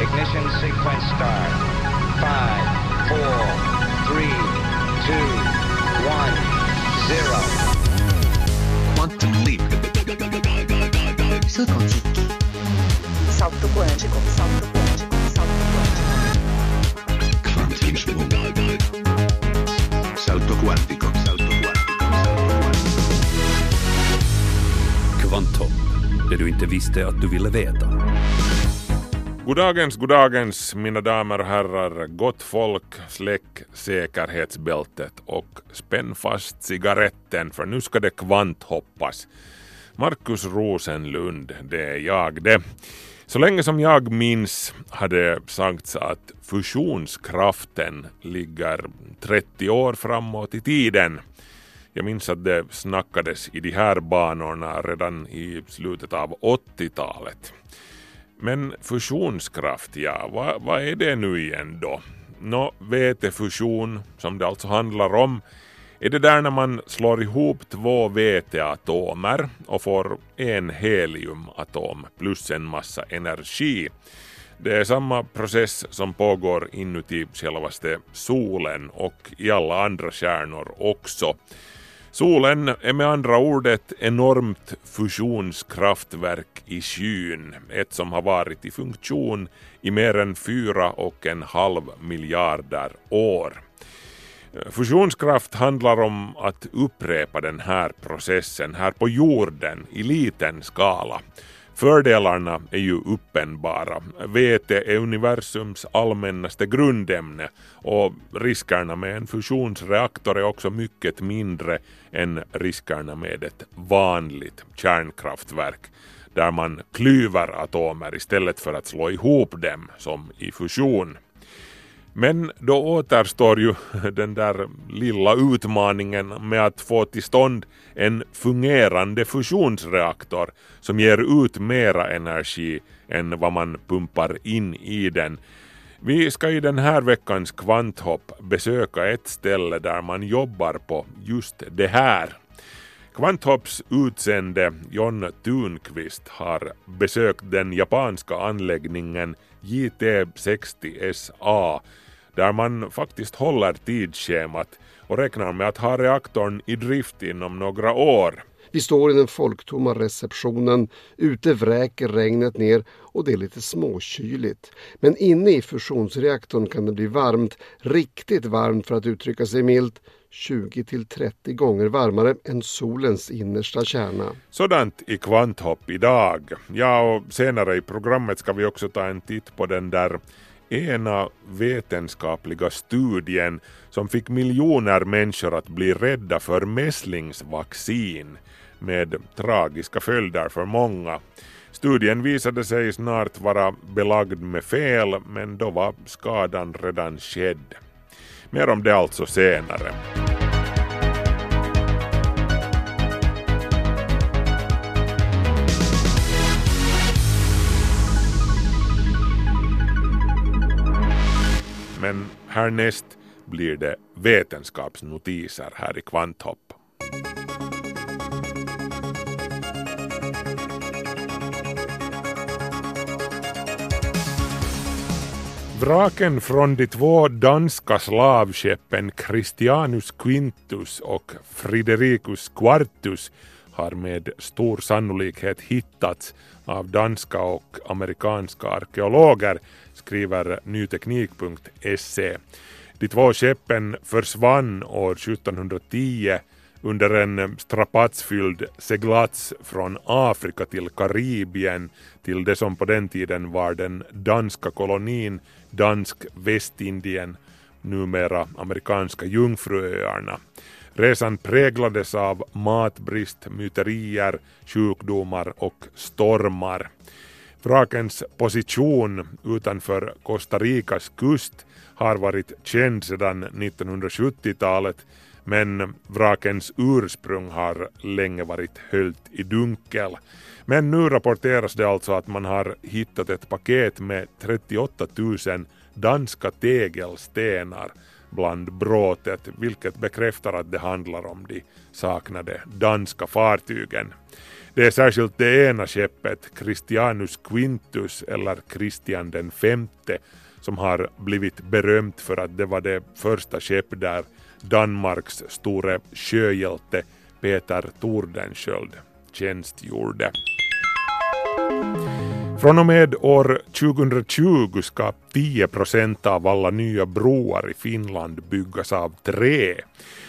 Ignition sequence start. Five, four, three, two, one, zero. Quantum leap. Salto quântico, salto quântico, salto quântico. Quantum Salto quantico. Salto quantico. Salto quantico. Kvantum, det du inte visste att du ville veta. Goddagens, goddagens mina damer och herrar, gott folk, släck säkerhetsbältet och spänn fast cigaretten för nu ska det kvanthoppas. Markus Rosenlund, det är jag det. Så länge som jag minns hade sagts att fusionskraften ligger 30 år framåt i tiden. Jag minns att det snackades i de här banorna redan i slutet av 80-talet. Men fusionskraft, ja, vad, vad är det nu igen då? Nå, vetefusion som det alltså handlar om, är det där när man slår ihop två veteatomer och får en heliumatom plus en massa energi. Det är samma process som pågår inuti självaste solen och i alla andra stjärnor också. Solen är med andra ord ett enormt fusionskraftverk i skyn, ett som har varit i funktion i mer än fyra och en halv miljarder år. Fusionskraft handlar om att upprepa den här processen här på jorden i liten skala. Fördelarna är ju uppenbara. Vete är universums allmännaste grundämne och riskerna med en fusionsreaktor är också mycket mindre än riskerna med ett vanligt kärnkraftverk där man klyver atomer istället för att slå ihop dem som i fusion. Men då återstår ju den där lilla utmaningen med att få till stånd en fungerande fusionsreaktor som ger ut mera energi än vad man pumpar in i den. Vi ska i den här veckans kvanthopp besöka ett ställe där man jobbar på just det här. Kvanthopps utsände John Thunqvist har besökt den japanska anläggningen JT60SA där man faktiskt håller tidsschemat och räknar med att ha reaktorn i drift inom några år. Vi står i den folktomma receptionen, ute vräker regnet ner och det är lite småkyligt. Men inne i fusionsreaktorn kan det bli varmt, riktigt varmt för att uttrycka sig milt, 20 till 30 gånger varmare än solens innersta kärna. Sådant i kvanthopp idag. Ja, och senare i programmet ska vi också ta en titt på den där ena vetenskapliga studien som fick miljoner människor att bli rädda för mässlingsvaccin med tragiska följder för många. Studien visade sig snart vara belagd med fel men då var skadan redan skedd. Mer om det alltså senare. Härnäst blir det vetenskapsnotiser här i Kvanthopp. Vraken från de två danska slavskeppen Christianus Quintus och Fridericus Quartus har med stor sannolikhet hittats av danska och amerikanska arkeologer, skriver nyteknik.se. De två skeppen försvann år 1710 under en strapatsfylld seglats från Afrika till Karibien till det som på den tiden var den danska kolonin Dansk Västindien, numera amerikanska Jungfruöarna. Resan präglades av matbrist, myterier, sjukdomar och stormar. Vrakens position utanför Costa Ricas kust har varit känd sedan 1970-talet men vrakens ursprung har länge varit höljt i dunkel. Men nu rapporteras det alltså att man har hittat ett paket med 38 000 danska tegelstenar bland bråtet, vilket bekräftar att det handlar om de saknade danska fartygen. Det är särskilt det ena skeppet, Christianus Quintus eller Christian den femte, som har blivit berömt för att det var det första skepp där Danmarks store sjöhjälte Peter Tordenskjöld tjänstgjorde. Från och med år 2020 ska 10 procent av alla nya broar i Finland byggas av trä.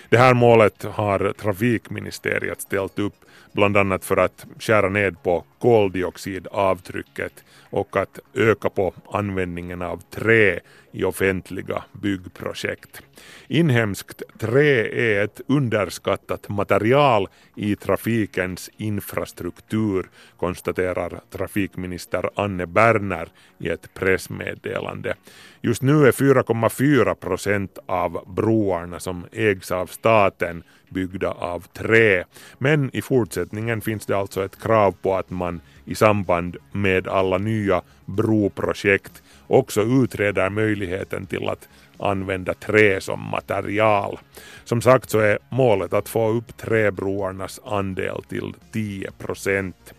Det här målet har trafikministeriet ställt upp bland annat för att skära ned på koldioxidavtrycket och att öka på användningen av trä i offentliga byggprojekt. Inhemskt trä är ett underskattat material i trafikens infrastruktur, konstaterar trafikminister Anne Berner i ett pressmeddelande. Just nu är 4,4 procent av broarna som ägs av staten byggda av trä, men i fortsättningen finns det alltså ett krav på att man i samband med alla nya broprojekt också utreder möjligheten till att använda trä som material. Som sagt så är målet att få upp träbroarnas andel till 10 procent.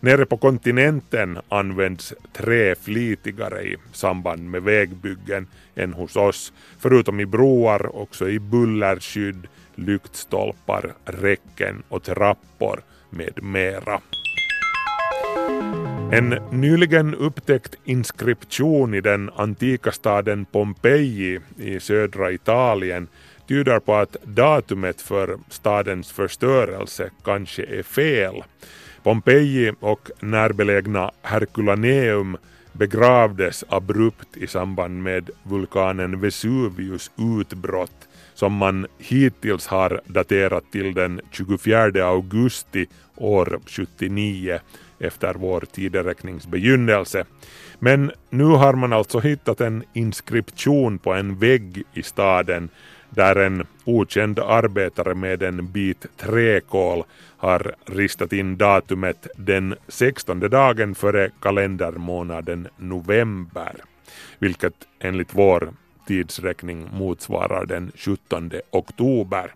Nere på kontinenten används trä flitigare i samband med vägbyggen än hos oss, förutom i broar också i bullerskydd, lyktstolpar, räcken och trappor med mera. En nyligen upptäckt inskription i den antika staden Pompeji i södra Italien tyder på att datumet för stadens förstörelse kanske är fel. Pompeji och närbelägna Herculaneum begravdes abrupt i samband med vulkanen Vesuvius utbrott som man hittills har daterat till den 24 augusti år 79 efter vår tideräknings begynnelse. Men nu har man alltså hittat en inskription på en vägg i staden där en okänd arbetare med en bit träkol har ristat in datumet den 16 dagen före kalendermånaden november, vilket enligt vår tidsräkning motsvarar den 17 oktober.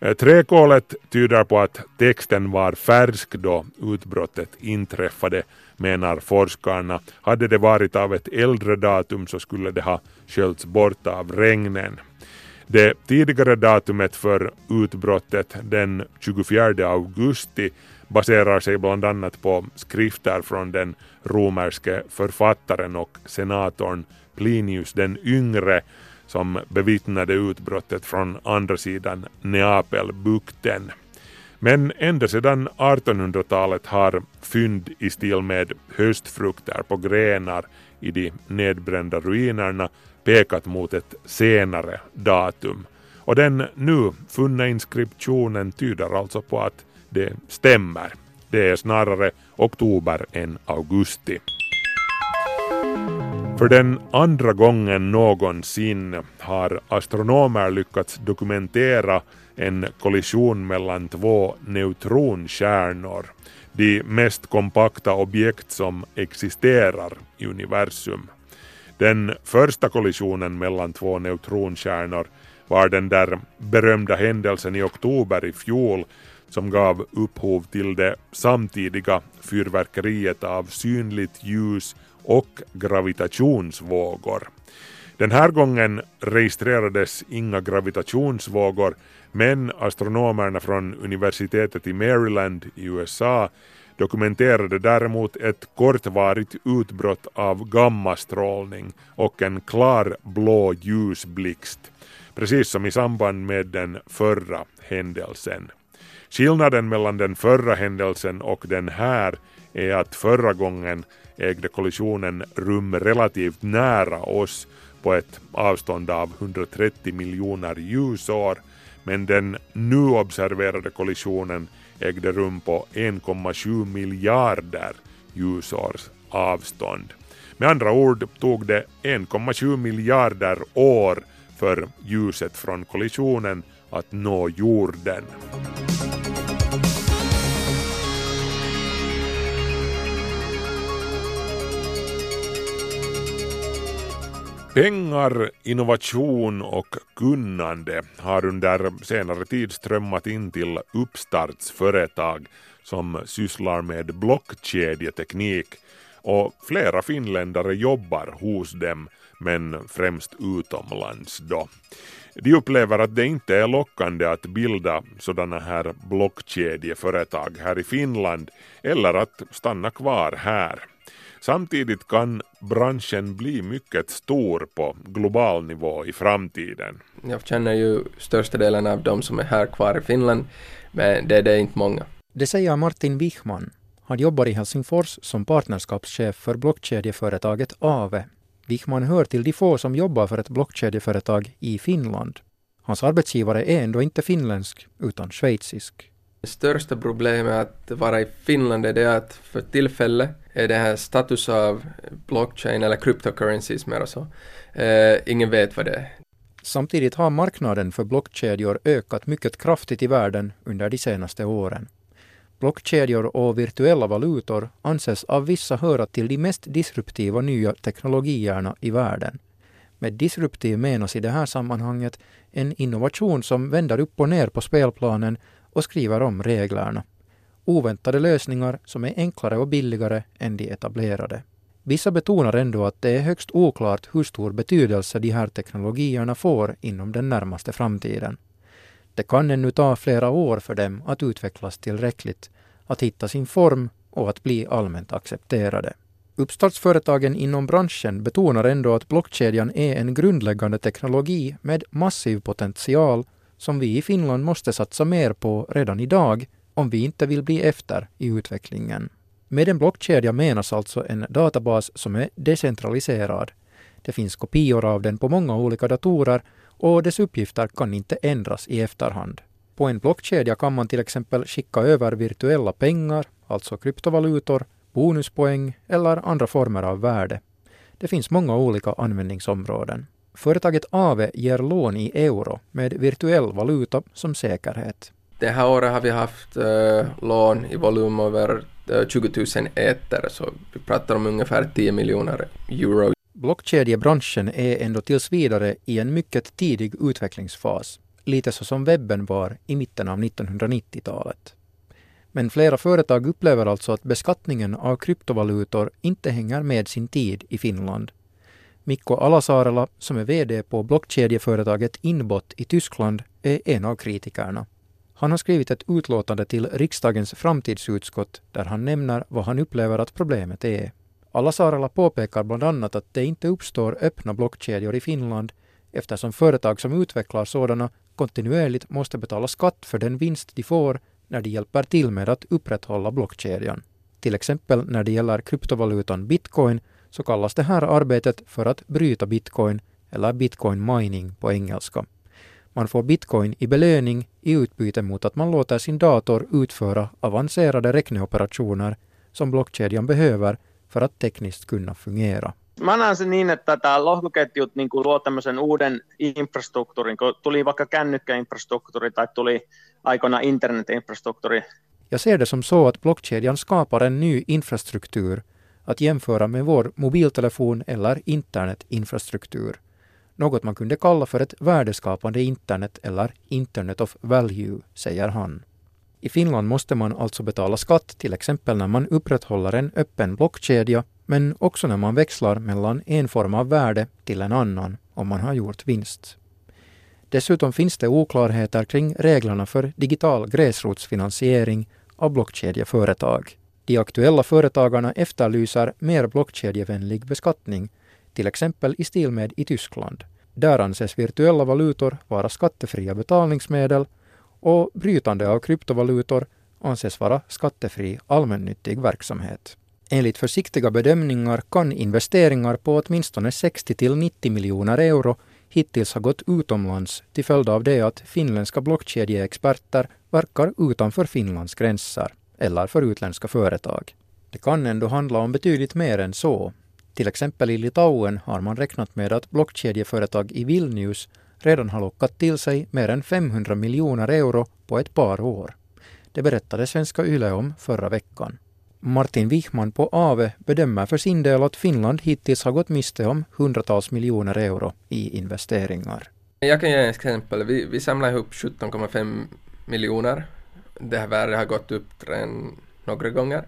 Eh, träkolet tyder på att texten var färsk då utbrottet inträffade, menar forskarna. Hade det varit av ett äldre datum så skulle det ha sköljts bort av regnen. Det tidigare datumet för utbrottet, den 24 augusti, baserar sig bland annat på skrifter från den romerske författaren och senatorn Plinius den yngre som bevittnade utbrottet från andra sidan Neapelbukten. Men ända sedan 1800-talet har fynd i stil med höstfrukter på grenar i de nedbrända ruinerna pekat mot ett senare datum. Och den nu funna inskriptionen tyder alltså på att det stämmer. Det är snarare oktober än augusti. För den andra gången någonsin har astronomer lyckats dokumentera en kollision mellan två neutronkärnor, de mest kompakta objekt som existerar i universum. Den första kollisionen mellan två neutronkärnor var den där berömda händelsen i oktober i fjol som gav upphov till det samtidiga fyrverkeriet av synligt ljus och gravitationsvågor. Den här gången registrerades inga gravitationsvågor men astronomerna från universitetet i Maryland i USA dokumenterade däremot ett kortvarigt utbrott av gammastrålning och en klar blå ljusblixt, precis som i samband med den förra händelsen. Skillnaden mellan den förra händelsen och den här är att förra gången ägde kollisionen rum relativt nära oss på ett avstånd av 130 miljoner ljusår men den nu observerade kollisionen ägde rum på 1,7 miljarder ljusårs avstånd. Med andra ord tog det 1,7 miljarder år för ljuset från kollisionen att nå jorden. Pengar, innovation och kunnande har under senare tid strömmat in till uppstartsföretag som sysslar med blockkedjeteknik och flera finländare jobbar hos dem men främst utomlands då. De upplever att det inte är lockande att bilda sådana här blockkedjeföretag här i Finland eller att stanna kvar här. Samtidigt kan branschen bli mycket stor på global nivå i framtiden. Jag känner ju största delen av de som är här kvar i Finland, men det, det är inte många. Det säger Martin Wichman. Han jobbar i Helsingfors som partnerskapschef för blockkedjeföretaget Aave. Wichman hör till de få som jobbar för ett blockkedjeföretag i Finland. Hans arbetsgivare är ändå inte finländsk, utan schweizisk. Det största problemet att vara i Finland är det att för tillfället är det här status av blockchain eller cryptocurrencies mer och så. Eh, ingen vet vad det är. Samtidigt har marknaden för blockkedjor ökat mycket kraftigt i världen under de senaste åren. Blockkedjor och virtuella valutor anses av vissa höra till de mest disruptiva nya teknologierna i världen. Med disruptiv menas i det här sammanhanget en innovation som vänder upp och ner på spelplanen och skriver om reglerna. Oväntade lösningar som är enklare och billigare än de etablerade. Vissa betonar ändå att det är högst oklart hur stor betydelse de här teknologierna får inom den närmaste framtiden. Det kan ännu ta flera år för dem att utvecklas tillräckligt, att hitta sin form och att bli allmänt accepterade. Uppstartsföretagen inom branschen betonar ändå att blockkedjan är en grundläggande teknologi med massiv potential som vi i Finland måste satsa mer på redan idag om vi inte vill bli efter i utvecklingen. Med en blockkedja menas alltså en databas som är decentraliserad. Det finns kopior av den på många olika datorer och dess uppgifter kan inte ändras i efterhand. På en blockkedja kan man till exempel skicka över virtuella pengar, alltså kryptovalutor, bonuspoäng eller andra former av värde. Det finns många olika användningsområden. Företaget Aave ger lån i euro med virtuell valuta som säkerhet. Det här året har vi haft uh, lån i volym över uh, 20 000 eter, så vi pratar om ungefär 10 miljoner euro. Blockkedjebranschen är ändå tills vidare i en mycket tidig utvecklingsfas, lite så som webben var i mitten av 1990-talet. Men flera företag upplever alltså att beskattningen av kryptovalutor inte hänger med sin tid i Finland. Mikko Alasaarela, som är VD på blockkedjeföretaget Inbot i Tyskland, är en av kritikerna. Han har skrivit ett utlåtande till riksdagens framtidsutskott där han nämner vad han upplever att problemet är. Alasaarela påpekar bland annat att det inte uppstår öppna blockkedjor i Finland eftersom företag som utvecklar sådana kontinuerligt måste betala skatt för den vinst de får när de hjälper till med att upprätthålla blockkedjan. Till exempel när det gäller kryptovalutan bitcoin så kallas det här arbetet för att bryta bitcoin eller bitcoin mining på engelska. Man får bitcoin i belöning i utbyte mot att man låter sin dator utföra avancerade räkneoperationer som blockkedjan behöver för att tekniskt kunna fungera. Mä näen sen niin, että tämä lohkoketjut niin kuin luo tämmöisen uuden infrastruktuurin, kun tuli vaikka kännykkäinfrastruktuuri tai tuli aikoina internetinfrastruktuuri. Jag ser det som så att blockkedjan skapar en ny infrastruktur att jämföra med vår mobiltelefon eller internetinfrastruktur. Något man kunde kalla för ett värdeskapande internet eller Internet of Value, säger han. I Finland måste man alltså betala skatt till exempel när man upprätthåller en öppen blockkedja, men också när man växlar mellan en form av värde till en annan om man har gjort vinst. Dessutom finns det oklarheter kring reglerna för digital gräsrotsfinansiering av blockkedjeföretag. De aktuella företagarna efterlyser mer blockkedjevänlig beskattning, till exempel i stil med i Tyskland. Där anses virtuella valutor vara skattefria betalningsmedel och brytande av kryptovalutor anses vara skattefri allmännyttig verksamhet. Enligt försiktiga bedömningar kan investeringar på åtminstone 60 till 90 miljoner euro hittills ha gått utomlands till följd av det att finländska blockkedjeexperter verkar utanför Finlands gränser eller för utländska företag. Det kan ändå handla om betydligt mer än så. Till exempel i Litauen har man räknat med att blockkedjeföretag i Vilnius redan har lockat till sig mer än 500 miljoner euro på ett par år. Det berättade Svenska Yle om förra veckan. Martin Wichman på AVE bedömer för sin del att Finland hittills har gått miste om hundratals miljoner euro i investeringar. Jag kan ge ett exempel. Vi, vi samlade ihop 17,5 miljoner det här värdet har gått upp några gånger.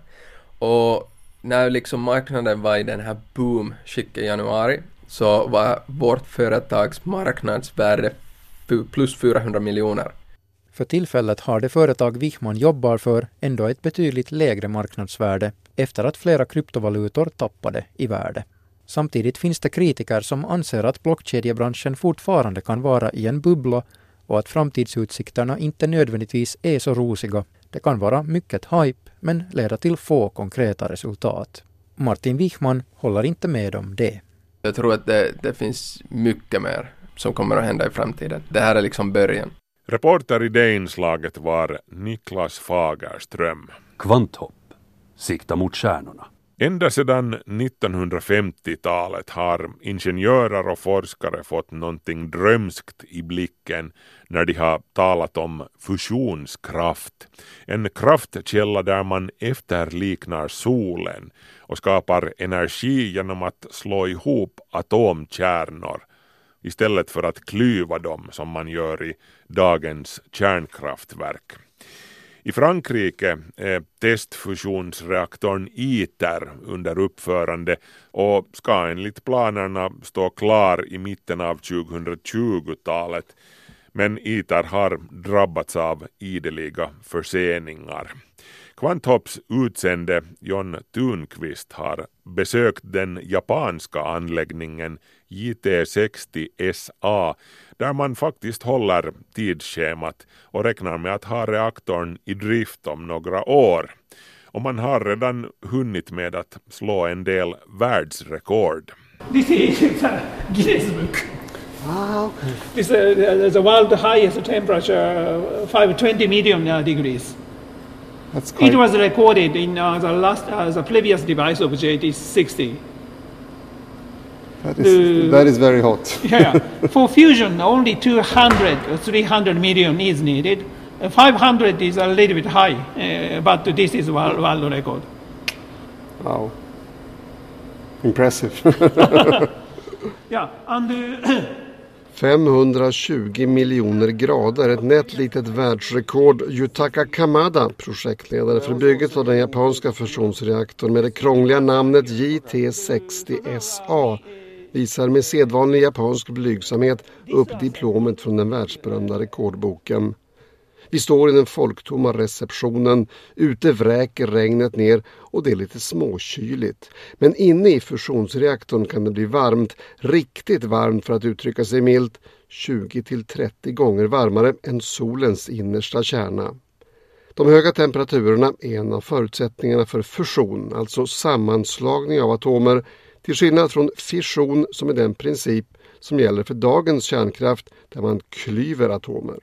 Och när liksom marknaden var i den här boom-skicket i januari så var vårt företags marknadsvärde plus 400 miljoner. För tillfället har det företag Wichman jobbar för ändå ett betydligt lägre marknadsvärde efter att flera kryptovalutor tappade i värde. Samtidigt finns det kritiker som anser att blockkedjebranschen fortfarande kan vara i en bubbla och att framtidsutsikterna inte nödvändigtvis är så rosiga. Det kan vara mycket hype men leda till få konkreta resultat. Martin Wichman håller inte med om det. Jag tror att det, det finns mycket mer som kommer att hända i framtiden. Det här är liksom början. Reporter i det inslaget var Niklas Fagerström. Kvanthopp. Sikta mot stjärnorna. Ända sedan 1950-talet har ingenjörer och forskare fått någonting drömskt i blicken när de har talat om fusionskraft. En kraftkälla där man efterliknar solen och skapar energi genom att slå ihop atomkärnor istället för att klyva dem som man gör i dagens kärnkraftverk. I Frankrike är testfusionsreaktorn ITER under uppförande och ska enligt planerna stå klar i mitten av 2020-talet. Men ITER har drabbats av ideliga förseningar. Kvanthopps utsände John Thunqvist har besökt den japanska anläggningen JT60SA där man faktiskt håller tidsschemat och räknar med att ha reaktorn i drift om några år. Och man har redan hunnit med att slå en del världsrekord. This is Guinness Book. Wow. This is the world highest temperature, uh, 520 million degrees. That's It was recorded in uh, the last, uh, the previous device of JT60. That, the- that is very hot. Yeah, for fusion, only 200 or 300 million is needed. Uh, 500 is a little bit high, uh, but this is world, world record. Wow. Impressive. Yeah, and uh, 520 miljoner grader, ett nätt litet världsrekord. Yutaka Kamada, projektledare för bygget av den japanska fusionsreaktorn med det krångliga namnet JT60SA, visar med sedvanlig japansk blygsamhet upp diplomet från den världsberömda rekordboken. Vi står i den folktomma receptionen, ute vräker regnet ner och det är lite småkyligt. Men inne i fusionsreaktorn kan det bli varmt, riktigt varmt för att uttrycka sig milt, 20 till 30 gånger varmare än solens innersta kärna. De höga temperaturerna är en av förutsättningarna för fusion, alltså sammanslagning av atomer, till skillnad från fission som är den princip som gäller för dagens kärnkraft där man klyver atomer.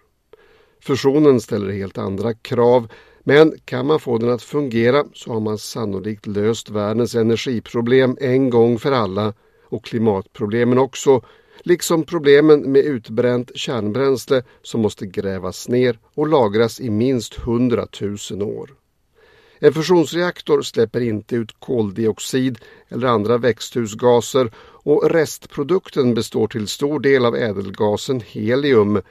Fusionen ställer helt andra krav, men kan man få den att fungera så har man sannolikt löst världens energiproblem en gång för alla och klimatproblemen också, liksom problemen med utbränt kärnbränsle som måste grävas ner och lagras i minst 100 000 år. En fusionsreaktor släpper inte ut koldioxid eller andra växthusgaser och restprodukten består till stor del av ädelgasen helium.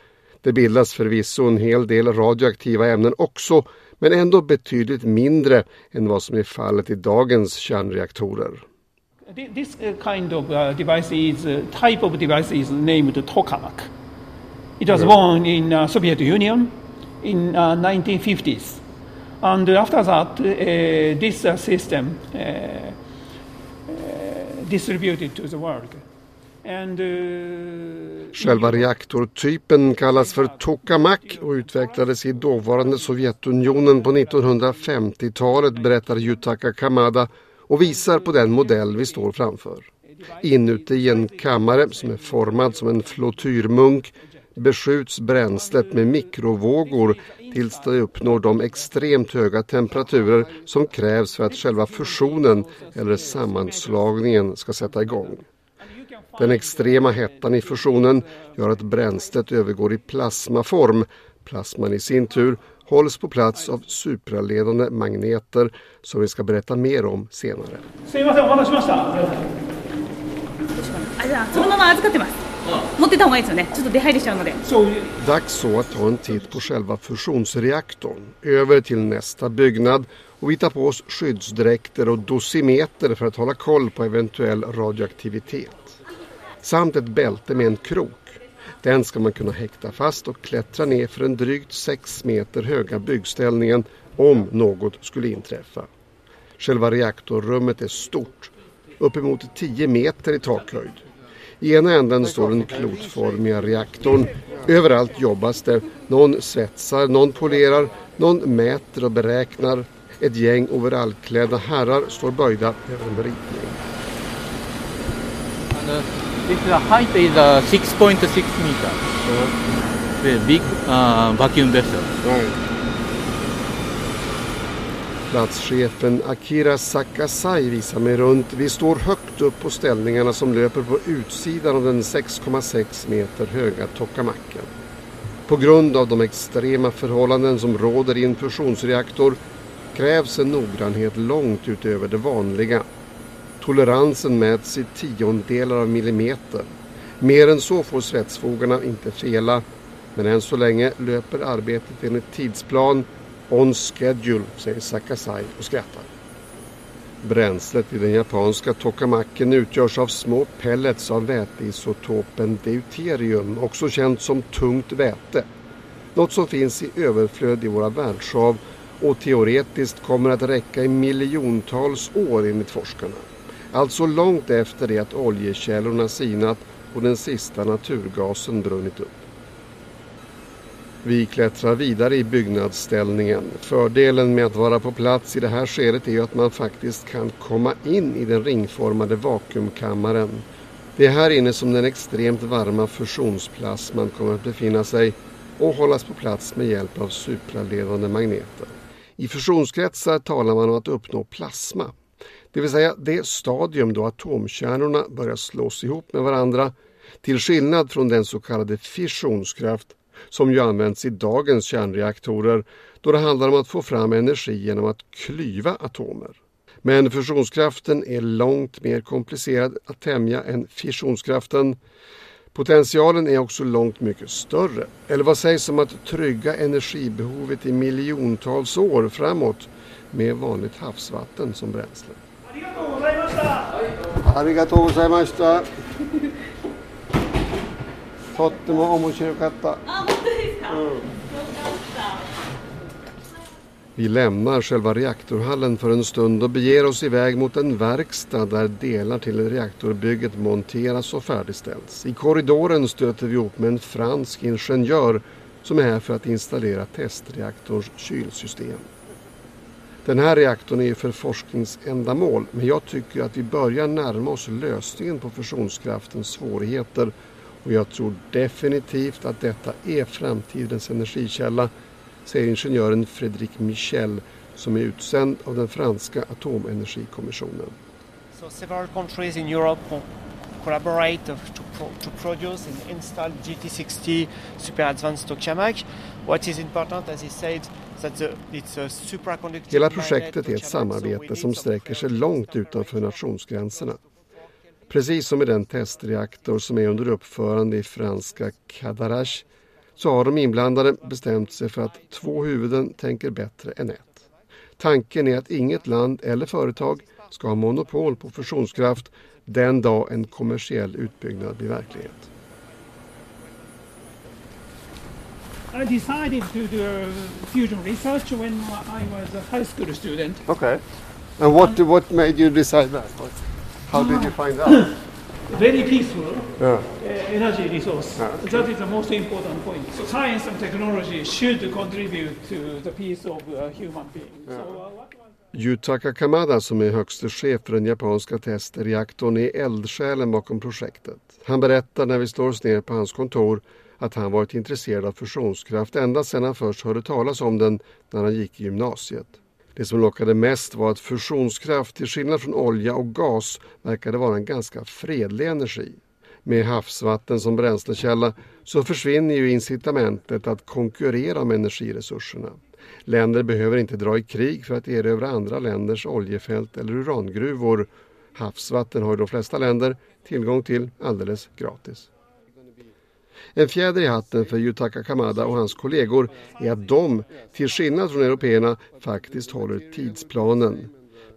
Det bildas förvisso en hel del radioaktiva ämnen också men ändå betydligt mindre än vad som är fallet i dagens kärnreaktorer. thi- this uh, kind of uh, device is uh, type of device is named tokamak. It was born in Soviet Union in uh, 1950s, and after that, uh, this uh, system uh, distributed to the world. And Själva reaktortypen kallas för tokamak och utvecklades i dåvarande Sovjetunionen på 1950-talet berättar Yutaka Kamada och visar på den modell vi står framför. Inuti en kammare som är formad som en flottyrmunk beskjuts bränslet med mikrovågor tills det uppnår de extremt höga temperaturer som krävs för att själva fusionen eller sammanslagningen ska sätta igång. Den extrema hettan i fusionen gör att bränslet övergår i plasmaform. Plasman i sin tur hålls på plats av supraledande magneter som vi ska berätta mer om senare. すいませんお待たせしましたあじゃあそのまま預かってます 持ってた方がいいですよねちょっと出入りしちゃうので So Dags så att ta en titt på själva fusionsreaktorn. Över till nästa byggnad och vi tar på oss skyddsdräkter och dosimeter för att hålla koll på eventuell radioaktivitet. Samt ett bälte med en krok. Den ska man kunna häkta fast och klättra ner för den drygt 6 meter höga byggställningen om något skulle inträffa. Själva reaktorrummet är stort, uppemot 10 meter i takhöjd. I ena änden står den klotformiga reaktorn. Överallt jobbas det. Någon svetsar, någon polerar, någon mäter och beräknar. Ett gäng overallklädda herrar står böjda över en ritning. This uh, height is uh, 6.6 meters. So the big uh, vacuum vessel. Platschefen Akira Sakasai visar mig runt. Vi står högt upp på ställningarna som löper på utsidan av den 6,6 meter höga tokamackan. På grund av de extrema förhållanden som råder i en fusionsreaktor krävs en noggrannhet långt utöver det vanliga. Toleransen mäts i tiondelar av millimeter. Mer än så får svetsfogarna inte fela. Men än så länge löper arbetet enligt tidsplan On schedule, säger Sakasai och skrattar. Bränslet i den japanska tokamaken utgörs av små pellets av väteisotopen deuterium, också känt som tungt väte. Något som finns i överflöd i våra världshav och teoretiskt kommer att räcka i miljontals år enligt forskarna. Alltså långt efter det att oljekällorna sinat och den sista naturgasen brunnit upp. Vi klättrar vidare i byggnadsställningen. Fördelen med att vara på plats i det här skedet är ju att man faktiskt kan komma in i den ringformade vakuumkammaren. Det är här inne som den extremt varma fusionsplasman kommer att befinna sig och hållas på plats med hjälp av supraledande magneter. I fusionskretsar talar man om att uppnå plasma. Det vill säga det stadium då atomkärnorna börjar slås ihop med varandra till skillnad från den så kallade fissionskraft som ju används i dagens kärnreaktorer då det handlar om att få fram energi genom att klyva atomer. Men fusionskraften är långt mer komplicerad att tämja än fissionskraften. Potentialen är också långt mycket större. Eller vad sägs om att trygga energibehovet i miljontals år framåt med vanligt havsvatten som bränsle? Arigatou gozaimashita. とっても面白かった。Vi lämnar själva reaktorhallen för en stund och beger oss iväg mot en verkstad där delar till reaktorbygget monteras och färdigställs. I korridoren stöter vi upp med en fransk ingenjör som är här för att installera testreaktorns kylsystem. Den här reaktorn är för forskningsändamål men jag tycker att vi börjar närma oss lösningen på fusionskraftens svårigheter och jag tror definitivt att detta är framtidens energikälla, säger ingenjören Frédéric Michel som är utsänd av den franska atomenergikommissionen. So several countries in Europe co- collaborate to, pro- to produce and install GT60 super advanced tokamak. What is important, as he said, Hela projektet är ett samarbete som sträcker sig långt utanför nationsgränserna. Precis som i den testreaktor som är under uppförande i franska Cadarache så har de inblandade bestämt sig för att två huvuden tänker bättre än ett. Tanken är att inget land eller företag ska ha monopol på fusionskraft den dag en kommersiell utbyggnad blir verklighet. I decided to do fusion research when I was a high school student. Okay. And what, what made you decide that? How did you find out? Very peaceful Yeah. uh, energy resource. Ah, okay. That is the most important point. So science and technology should contribute to the peace of uh, human beings. So, uh, Yutaka Kamada som är högste chef för den japanska testreaktorn är eldsjälen bakom projektet. Han berättar när vi slår oss ner på hans kontor att han varit intresserad av fusionskraft ända sedan han först hörde talas om den när han gick i gymnasiet. Det som lockade mest var att fusionskraft till skillnad från olja och gas verkade vara en ganska fredlig energi. Med havsvatten som bränslekälla så försvinner ju incitamentet att konkurrera om energiresurserna. Länder behöver inte dra i krig för att erövra andra länders oljefält eller urangruvor. Havsvatten har ju de flesta länder tillgång till alldeles gratis. En fjäder i hatten för Yutaka Kamada och hans kollegor är att de, till skillnad från européerna, faktiskt håller tidsplanen.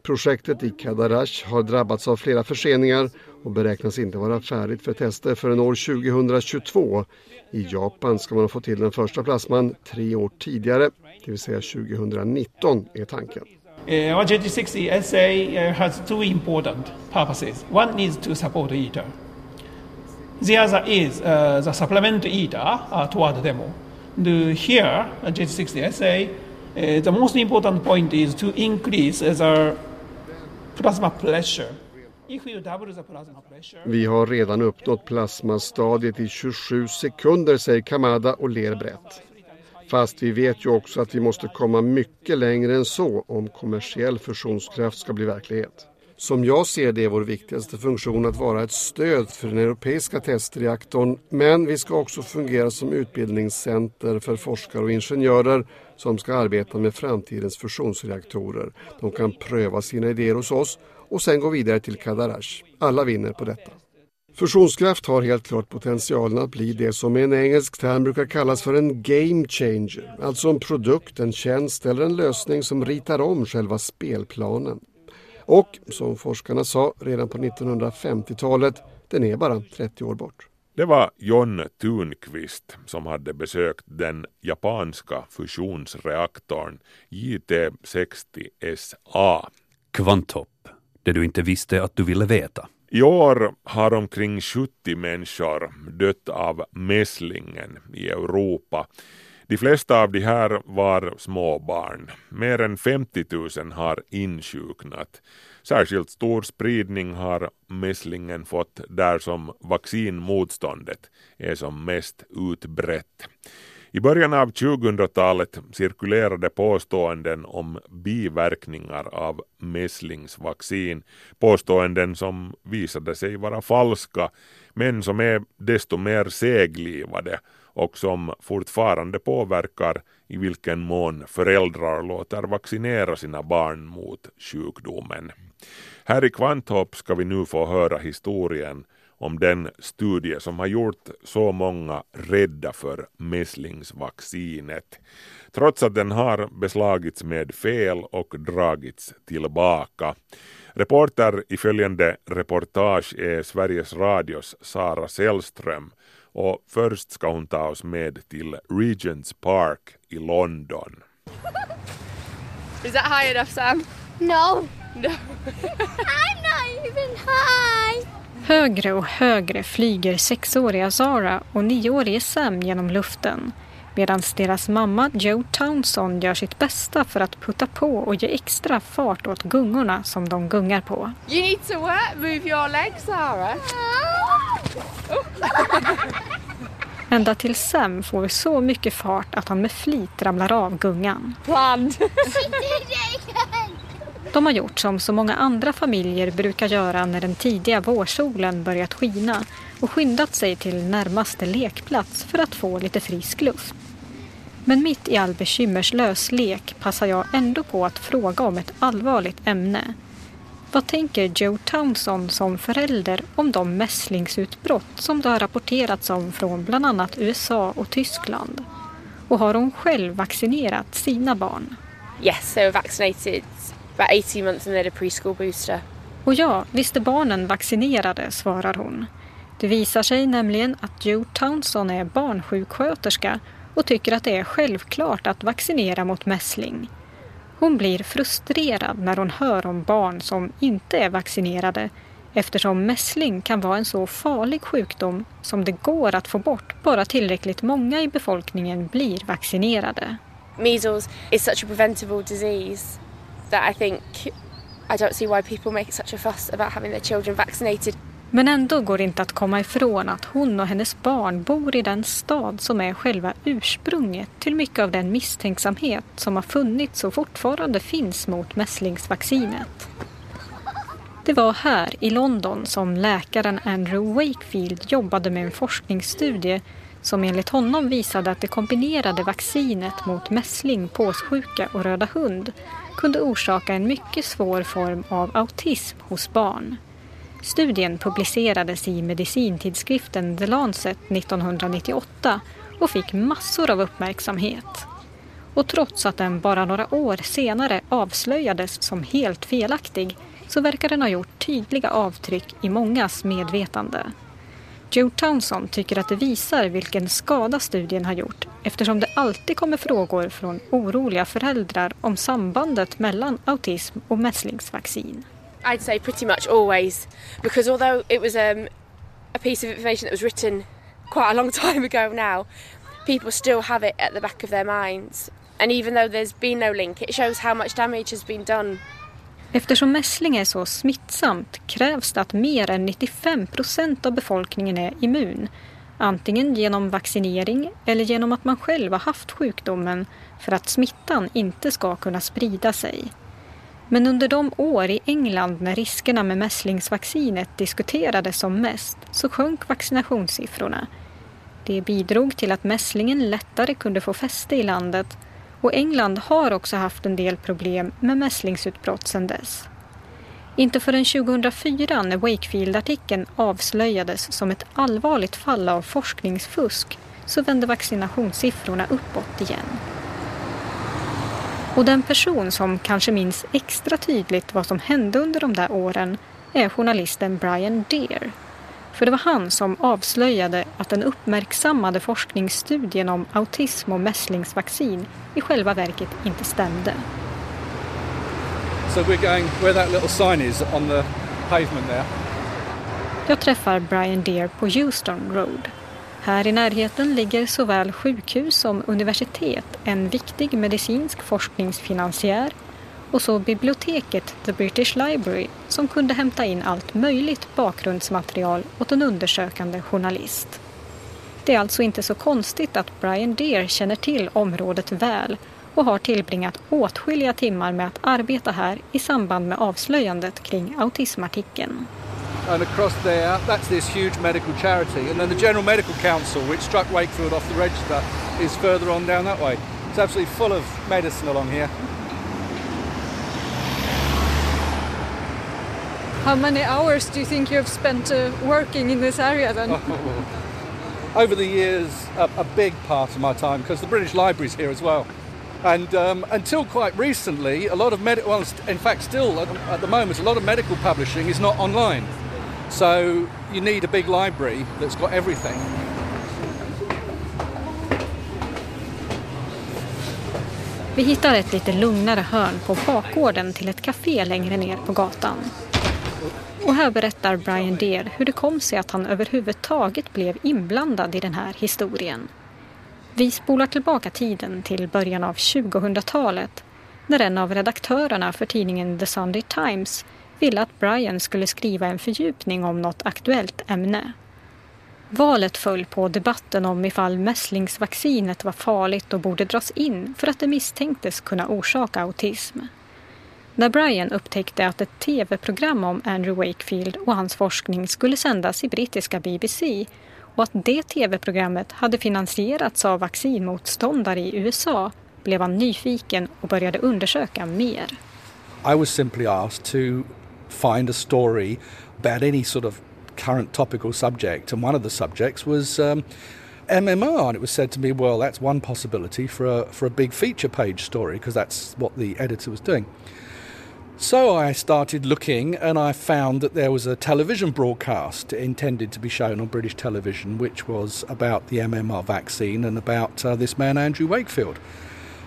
Projektet i Kadarash har drabbats av flera förseningar och beräknas inte vara färdigt för tester förrän år 2022. I Japan ska man få till den första plasman tre år tidigare, det vill säga 2019 är tanken. Eh, uh, our JT60 SA uh, eh, has two important purposes. One is to support ITER. The other is uh, the supplement ITER uh, uh toward demo. The here, uh, JT60 essay, uh, the most important point is to increase the the plasma pressure, Vi har redan uppnått plasmastadiet i 27 sekunder, säger Kamada och ler brett. Fast vi vet ju också att vi måste komma mycket längre än så om kommersiell fusionskraft ska bli verklighet. Som jag ser det är vår viktigaste funktion att vara ett stöd för den europeiska testreaktorn men vi ska också fungera som utbildningscenter för forskare och ingenjörer som ska arbeta med framtidens fusionsreaktorer. De kan pröva sina idéer hos oss och sen gå vidare till Kadarash. Alla vinner på detta. Fusionskraft har helt klart potentialen att bli det som med en engelsk term brukar kallas för en game changer. Alltså en produkt, en tjänst eller en lösning som ritar om själva spelplanen. Och som forskarna sa redan på 1950-talet, den är bara 30 år bort. Det var John Thunqvist som hade besökt den japanska fusionsreaktorn JT60SA. Kvanthopp. Det du inte visste att du ville veta. I år har omkring 70 människor dött av mässlingen i Europa. De flesta av de här var småbarn. Mer än 50 000 har insjuknat. Särskilt stor spridning har mässlingen fått där som vaccinmotståndet är som mest utbrett. I början av 2000-talet cirkulerade påståenden om biverkningar av mässlingsvaccin, påståenden som visade sig vara falska men som är desto mer seglivade och som fortfarande påverkar i vilken mån föräldrar låter vaccinera sina barn mot sjukdomen. Här i Kvanthopp ska vi nu få höra historien om den studie som har gjort så många rädda för mässlingsvaccinet. Trots att den har beslagits med fel och dragits tillbaka. Reporter i följande reportage är Sveriges Radios Sara Sällström och först ska hon ta oss med till Regents Park i London. Is that high enough, Sam? No. No. I'm not even high. Högre och högre flyger sexåriga Zara och nioårige Sam genom luften medan deras mamma Joe Townsend gör sitt bästa för att putta på och ge extra fart åt gungorna som de gungar på. You need to what? Move your legs, Sarah. Ända till Sam får så mycket fart att han med flit ramlar av gungan. De har gjort som så många andra familjer brukar göra när den tidiga vårsolen börjat skina och skyndat sig till närmaste lekplats för att få lite frisk luft. Men mitt i all bekymmerslös lek passar jag ändå på att fråga om ett allvarligt ämne. Vad tänker Joe Townsend som förälder om de mässlingsutbrott som det har rapporterats om från bland annat USA och Tyskland? Och har hon själv vaccinerat sina barn? Yes, they were vaccinated about 18 months and they had a preschool booster. Och ja, visst är barnen vaccinerade, svarar hon. Det visar sig nämligen att Joe Townsend är barnsjuksköterska och tycker att det är självklart att vaccinera mot mässling. Hon blir frustrerad när hon hör om barn som inte är vaccinerade eftersom mässling kan vara en så farlig sjukdom som det går att få bort bara tillräckligt många i befolkningen blir vaccinerade. Measles is such a preventable disease that I think I don't see why people make such a fuss about having their children vaccinated. Men ändå går det inte att komma ifrån att hon och hennes barn bor i den stad som är själva ursprunget till mycket av den misstänksamhet som har funnits och fortfarande finns mot mässlingsvaccinet. Det var här i London som läkaren Andrew Wakefield jobbade med en forskningsstudie som enligt honom visade att det kombinerade vaccinet mot mässling, påssjuka och röda hund kunde orsaka en mycket svår form av autism hos barn. Studien publicerades i medicintidskriften The Lancet 1998 och fick massor av uppmärksamhet. Och trots att den bara några år senare avslöjades som helt felaktig så verkar den ha gjort tydliga avtryck i mångas medvetande. Joe Townsend tycker att det visar vilken skada studien har gjort eftersom det alltid kommer frågor från oroliga föräldrar om sambandet mellan autism och mässlingsvaccin. I'd say pretty much always, because although it was um, a piece of information that was written quite a long time ago now, people still have it at the back of their minds. And even though there's been no link, it shows how much damage has been done. Eftersom mässling är så smittsamt krävs det att mer än 95 procent av befolkningen är immun. Antingen genom vaccinering eller genom att man själv har haft sjukdomen för att smittan inte ska kunna sprida sig. Men under de år i England när riskerna med mässlingsvaccinet diskuterades som mest så sjönk vaccinationssiffrorna. Det bidrog till att mässlingen lättare kunde få fäste i landet och England har också haft en del problem med mässlingsutbrott sedan dess. Inte förrän 2004 när Wakefield-artikeln avslöjades som ett allvarligt fall av forskningsfusk så vände vaccinationssiffrorna uppåt igen. Och den person som kanske minns extra tydligt vad som hände under de där åren är journalisten Brian Deer. För det var han som avslöjade att den uppmärksammade forskningsstudien om autism och mässlingsvaccin i själva verket inte stämde. So we're going where that little sign is on the pavement there. Jag träffar Brian Deer på Houston Road. Här i närheten ligger såväl sjukhus som universitet, en viktig medicinsk forskningsfinansiär och så biblioteket The British Library som kunde hämta in allt möjligt bakgrundsmaterial åt en undersökande journalist. Det är alltså inte så konstigt att Brian Deer känner till området väl och har tillbringat åtskilliga timmar med att arbeta här i samband med avslöjandet kring autismartikeln. And across there, that's this huge medical charity. And then the General Medical Council, which struck Wakefield off the register, is further on down that way. It's absolutely full of medicine along here. How many hours do you think you have spent uh, working in this area then? Over the years, a, a big part of my time, because the British Library's here as well. And um, until quite recently, a lot of medical, well, in fact, still at, at the moment, a lot of medical publishing is not online. So you need a big library that's got everything. Vi hittar ett lite lugnare hörn på bakgården till ett café längre ner på gatan. Och här berättar Brian Deer hur det kom sig att han överhuvudtaget blev inblandad i den här historien. Vi spolar tillbaka tiden till början av 2000-talet när en av redaktörerna för tidningen The Sunday Times ville att Brian skulle skriva en fördjupning om något aktuellt ämne. Valet föll på debatten om ifall mässlingsvaccinet var farligt och borde dras in för att det misstänktes kunna orsaka autism. När Brian upptäckte att ett tv-program om Andrew Wakefield och hans forskning skulle sändas i brittiska BBC och att det tv-programmet hade finansierats av vaccinmotståndare i USA blev han nyfiken och började undersöka mer. I was simply asked to find a story about any sort of current topical subject, and one of the subjects was um, MMR, and it was said to me, well, that's one possibility for a for a big feature page story because that's what the editor was doing. So I started looking, and I found that there was a television broadcast intended to be shown on British television, which was about the MMR vaccine and about uh, this man Andrew Wakefield.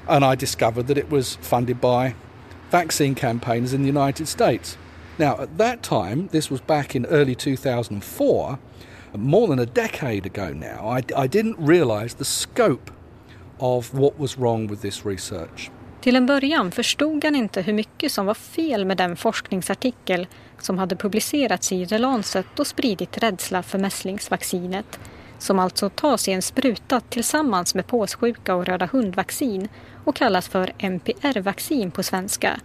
And I discovered that it was funded by vaccine campaigners in the United States. Now, at that time, this was back in early 2004, more than a decade ago now, I, I didn't realise the scope of what was wrong with this research. Till en början förstod han inte hur mycket som var fel med den forskningsartikel som hade publicerats i The Lancet och spridit rädsla för mässlingsvaccinet, som alltså tas i en spruta tillsammans med påssjuka och röda hundvaccin och kallas för MPR-vaccin på svenska,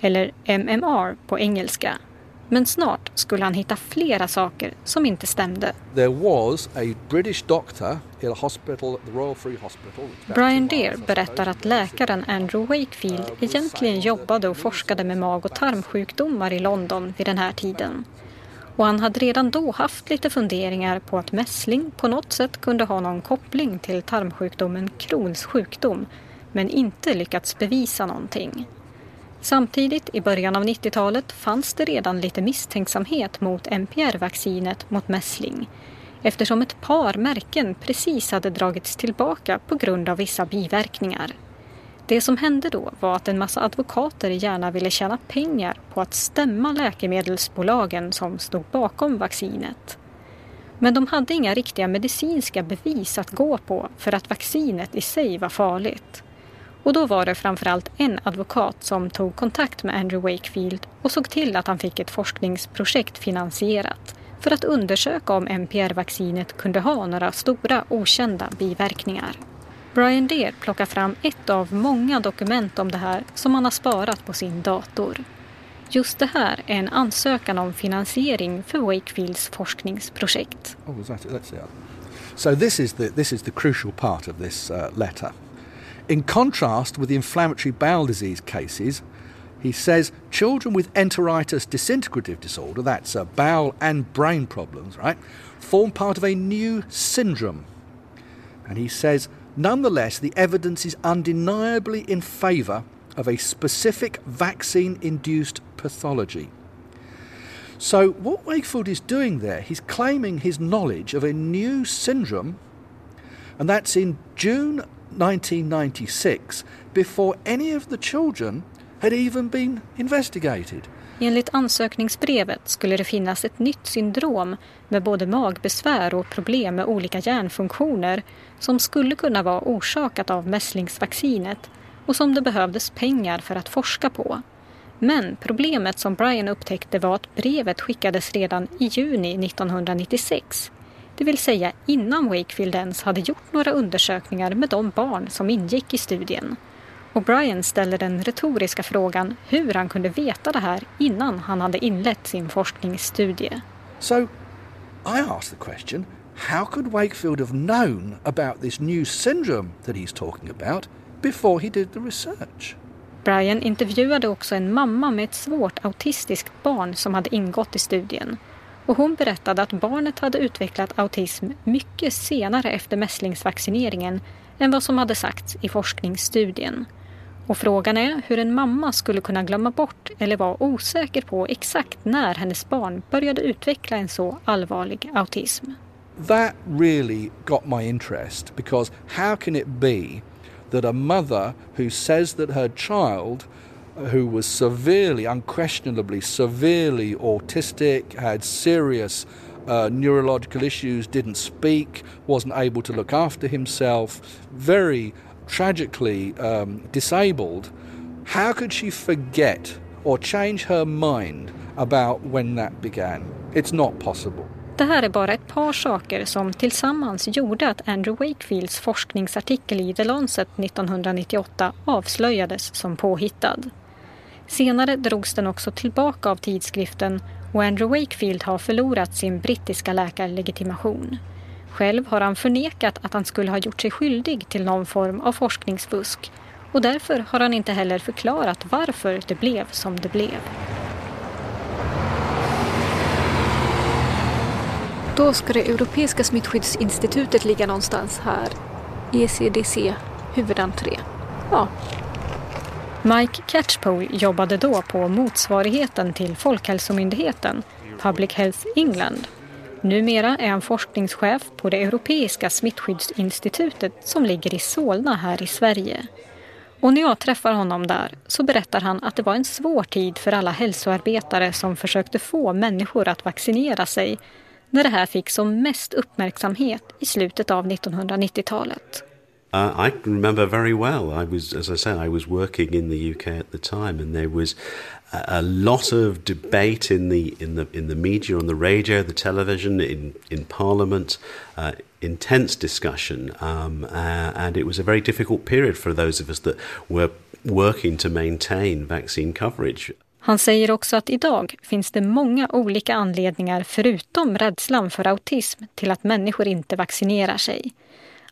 eller MMR på engelska. Men snart skulle han hitta flera saker som inte stämde. Brian Deer berättar att läkaren Andrew Wakefield egentligen jobbade och forskade med mag och tarmsjukdomar i London vid den här tiden. Och han hade redan då haft lite funderingar på att mässling på något sätt kunde ha någon koppling till tarmsjukdomen Crohns sjukdom men inte lyckats bevisa någonting. Samtidigt, i början av 90-talet, fanns det redan lite misstänksamhet mot MPR-vaccinet mot mässling eftersom ett par märken precis hade dragits tillbaka på grund av vissa biverkningar. Det som hände då var att en massa advokater gärna ville tjäna pengar på att stämma läkemedelsbolagen som stod bakom vaccinet. Men de hade inga riktiga medicinska bevis att gå på för att vaccinet i sig var farligt. Och då var det framförallt en advokat som tog kontakt med Andrew Wakefield och såg till att han fick ett forskningsprojekt finansierat för att undersöka om MPR-vaccinet kunde ha några stora okända biverkningar. Brian Deer plockar fram ett av många dokument om det här som han har sparat på sin dator. Just det här är en ansökan om finansiering för Wakefields forskningsprojekt. Oh, that it? Let's see. So this is the this is the crucial part of this uh, letter. In contrast with the inflammatory bowel disease cases, he says children with enteritis disintegrative disorder, that's uh, bowel and brain problems, right, form part of a new syndrome. And he says, nonetheless, the evidence is undeniably in favour of a specific vaccine induced pathology. So, what Wakefield is doing there, he's claiming his knowledge of a new syndrome, and that's in June 1996, before any of the children had even been investigated. Enligt ansökningsbrevet skulle det finnas ett nytt syndrom med både magbesvär och problem med olika hjärnfunktioner som skulle kunna vara orsakat av mässlingsvaccinet och som det behövdes pengar för att forska på. Men problemet som Brian upptäckte var att brevet skickades redan i juni 1996. Det vill säga innan Wakefield ens hade gjort några undersökningar med de barn som ingick i studien. Och Brian ställer den retoriska frågan hur han kunde veta det här innan han hade inlett sin forskningsstudie. So, I asked the question how could Wakefield have known about this new syndrome that he's talking about before he did the research? Brian intervjuade också en mamma med ett svårt autistiskt barn som hade ingått i studien. Och hon berättade att barnet hade utvecklat autism mycket senare efter mässlingsvaccineringen än vad som hade sagts i forskningsstudien. Och frågan är hur en mamma skulle kunna glömma bort eller vara osäker på exakt när hennes barn började utveckla en så allvarlig autism. That really got my interest because how can it be that a mother who says that her child who was severely, unquestionably severely autistic, had serious uh, neurological issues, didn't speak, wasn't able to look after himself, very tragically um, disabled, how could she forget or change her mind about when that began? It's not possible. Det här är bara ett par saker som tillsammans gjorde att Andrew Wakefields forskningsartikel i The Lancet 1998 avslöjades som påhittad. Senare drogs den också tillbaka av tidskriften och Andrew Wakefield har förlorat sin brittiska läkarlegitimation. Själv har han förnekat att han skulle ha gjort sig skyldig till någon form av forskningsfusk och därför har han inte heller förklarat varför det blev som det blev. Då ska det Europeiska smittskyddsinstitutet ligga någonstans här. ECDC, huvudentré. Ja. Mike Catchpole jobbade då på motsvarigheten till Folkhälsomyndigheten, Public Health England. Numera är han forskningschef på det Europeiska smittskyddsinstitutet som ligger i Solna här i Sverige. Och när jag träffar honom där så berättar han att det var en svår tid för alla hälsoarbetare som försökte få människor att vaccinera sig när det här fick som mest uppmärksamhet i slutet av 1990-talet. Uh, I can remember very well. I was, as I said, I was working in the UK at the time, and there was a, a lot of debate in the in the in the media, on the radio, the television, in in Parliament. Uh, intense discussion, um, uh, and it was a very difficult period for those of us that were working to maintain vaccine coverage. Han säger också att idag finns det många olika anledningar förutom rädslan för autism till att människor inte vaccinerar sig.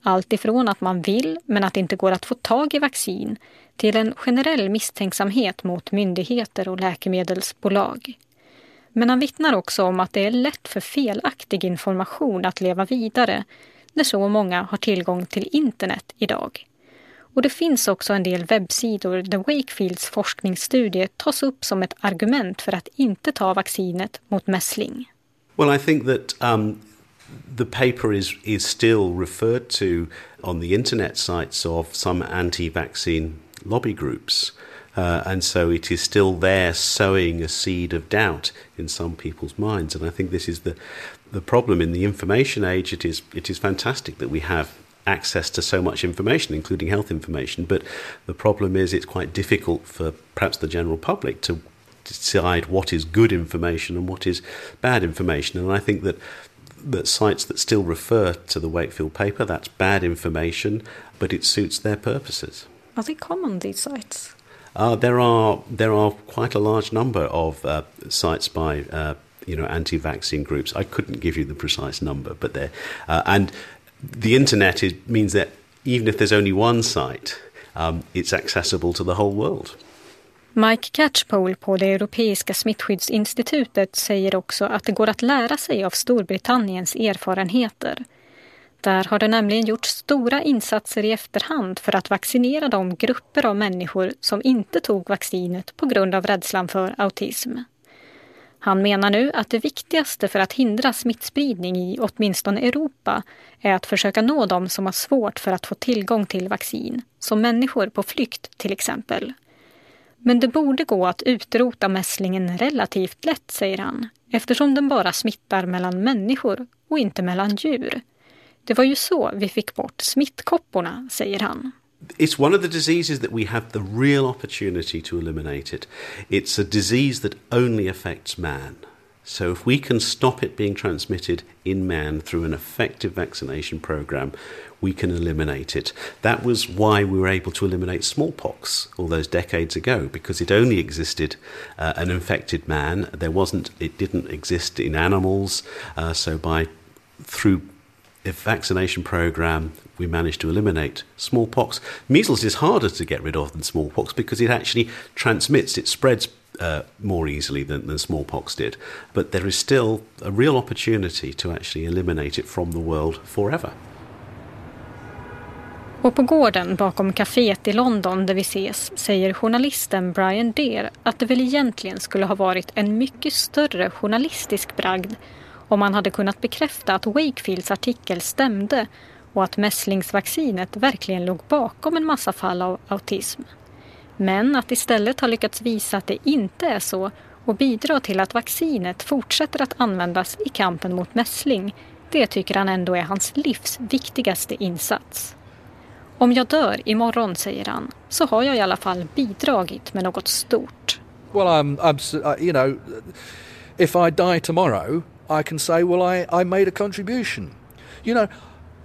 Allt ifrån att man vill men att det inte går att få tag i vaccin till en generell misstänksamhet mot myndigheter och läkemedelsbolag. Men han vittnar också om att det är lätt för felaktig information att leva vidare när så många har tillgång till internet idag. Och det finns också en del webbsidor där Wakefields forskningsstudie tas upp som ett argument för att inte ta vaccinet mot mässling. Well, I think that um, the paper is is still referred to on the internet sites of some anti-vaccine lobby groups. Uh, and so it is still there sowing a seed of doubt in some people's minds. And I think this is the, the problem in the information age. It is, it is fantastic that we have access to so much information, including health information. But the problem is it's quite difficult for perhaps the general public to decide what is good information and what is bad information. And I think that that sites that still refer to the Wakefield paper, that's bad information, but it suits their purposes. Are they common, these sites? Uh, there are there are quite a large number of uh, sites by uh, you know anti-vaccine groups. I couldn't give you the precise number, but there uh, and the internet is, means that even if there's only one site, um, it's accessible to the whole world. Mike Catchpole på det Europeiska smittskyddsinstitutet säger också att det går att lära sig av Storbritanniens erfarenheter. Där har det nämligen gjorts stora insatser i efterhand för att vaccinera de grupper av människor som inte tog vaccinet på grund av rädslan för autism. Han menar nu att det viktigaste för att hindra smittspridning i åtminstone Europa är att försöka nå dem som har svårt för att få tillgång till vaccin, som människor på flykt till exempel. Men det borde gå att utrota mässlingen relativt lätt, säger han, eftersom den bara smittar mellan människor och inte mellan djur. Det var ju så vi fick bort smittkopporna, säger han. It's one of the diseases that we have the real opportunity to eliminate it. It's a disease that only affects man. So if we can stop it being transmitted in man through an effective vaccination program, we can eliminate it. That was why we were able to eliminate smallpox all those decades ago because it only existed uh, an infected man. There wasn't it didn't exist in animals. Uh, so by through a vaccination program, we managed to eliminate smallpox. Measles is harder to get rid of than smallpox because it actually transmits, it spreads uh, more easily than, than smallpox did. But there is still a real opportunity to actually eliminate it from the world forever. Och på gården bakom kaféet i London där vi ses säger journalisten Brian Deer att det väl egentligen skulle ha varit en mycket större journalistisk bragd om man hade kunnat bekräfta att Wakefields artikel stämde och att mässlingsvaccinet verkligen låg bakom en massa fall av autism. Men att istället ha lyckats visa att det inte är så och bidra till att vaccinet fortsätter att användas i kampen mot mässling, det tycker han ändå är hans livs viktigaste insats. Om jag dör imorgon, säger han, så har jag i alla fall bidragit med något stort. Well, I'm, I'm, uh, you know, if I die tomorrow, I can say, well, I, I made a contribution. You know,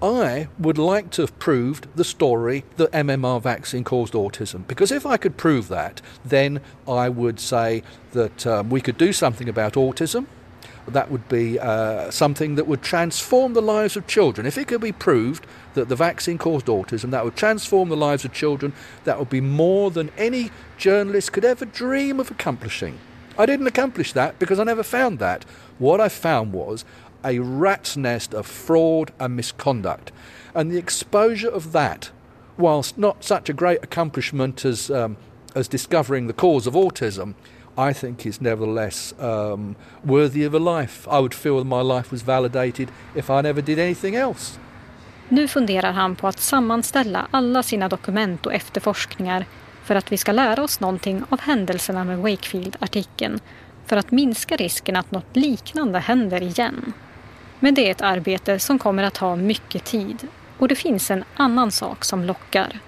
I would like to have proved the story that MMR vaccine caused autism. Because if I could prove that, then I would say that um, we could do something about autism. That would be uh, something that would transform the lives of children. If it could be proved that the vaccine caused autism, that would transform the lives of children, that would be more than any journalist could ever dream of accomplishing. I didn't accomplish that because I never found that. What I found was a rat's nest of fraud and misconduct. And the exposure of that, whilst not such a great accomplishment as, um, as discovering the cause of autism, I think is nevertheless um, worthy of a life. I would feel my life was validated if I never did anything else. Nu funderar han på att sammanställa alla sina dokument och efterforskningar för att vi ska lära oss någonting av händelserna med Wakefield-artikeln för att minska risken att något liknande händer igen. Men det är ett arbete som kommer att ta mycket tid och det finns en annan sak som lockar.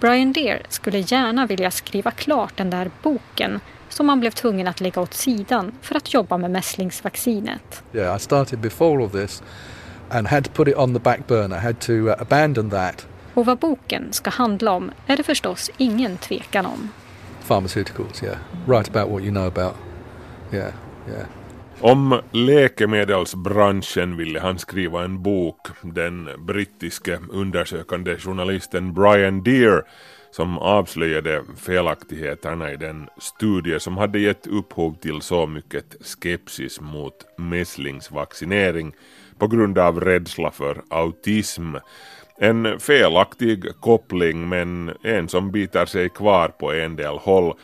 Brian Deer skulle gärna vilja skriva klart den där boken som han blev tvungen att lägga åt sidan för att jobba med mässlingsvaccinet. Yeah, I started before all this and had to put it on the back burner, had to uh, abandon that. Och vad boken ska handla om är det förstås ingen tvekan om. Pharmaceuticals, yeah. Write about what you know about. Yeah, yeah. Om läkemedelsbranschen ville han skriva en bok. Den brittiske undersökande journalisten Brian Deere som avslöjade felaktigheterna i den studie som hade gett upphov till så mycket skepsis mot mässlingsvaccinering på grund av rädsla för autism. En felaktig koppling men en som biter sig kvar på en del håll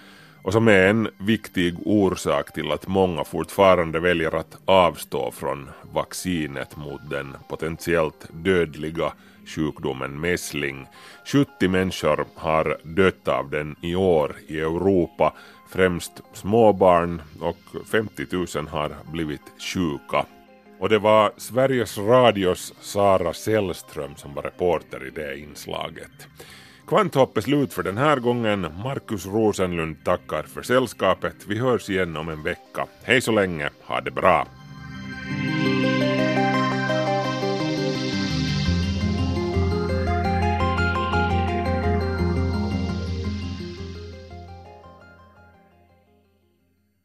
och som är en viktig orsak till att många fortfarande väljer att avstå från vaccinet mot den potentiellt dödliga sjukdomen mässling. 70 människor har dött av den i år i Europa, främst småbarn och 50 000 har blivit sjuka. Och det var Sveriges Radios Sara Sällström som var reporter i det inslaget. Kvanthopp är slut för den här gången. Markus Rosenlund tackar för sällskapet. Vi hörs igen om en vecka. Hej så länge, ha det bra!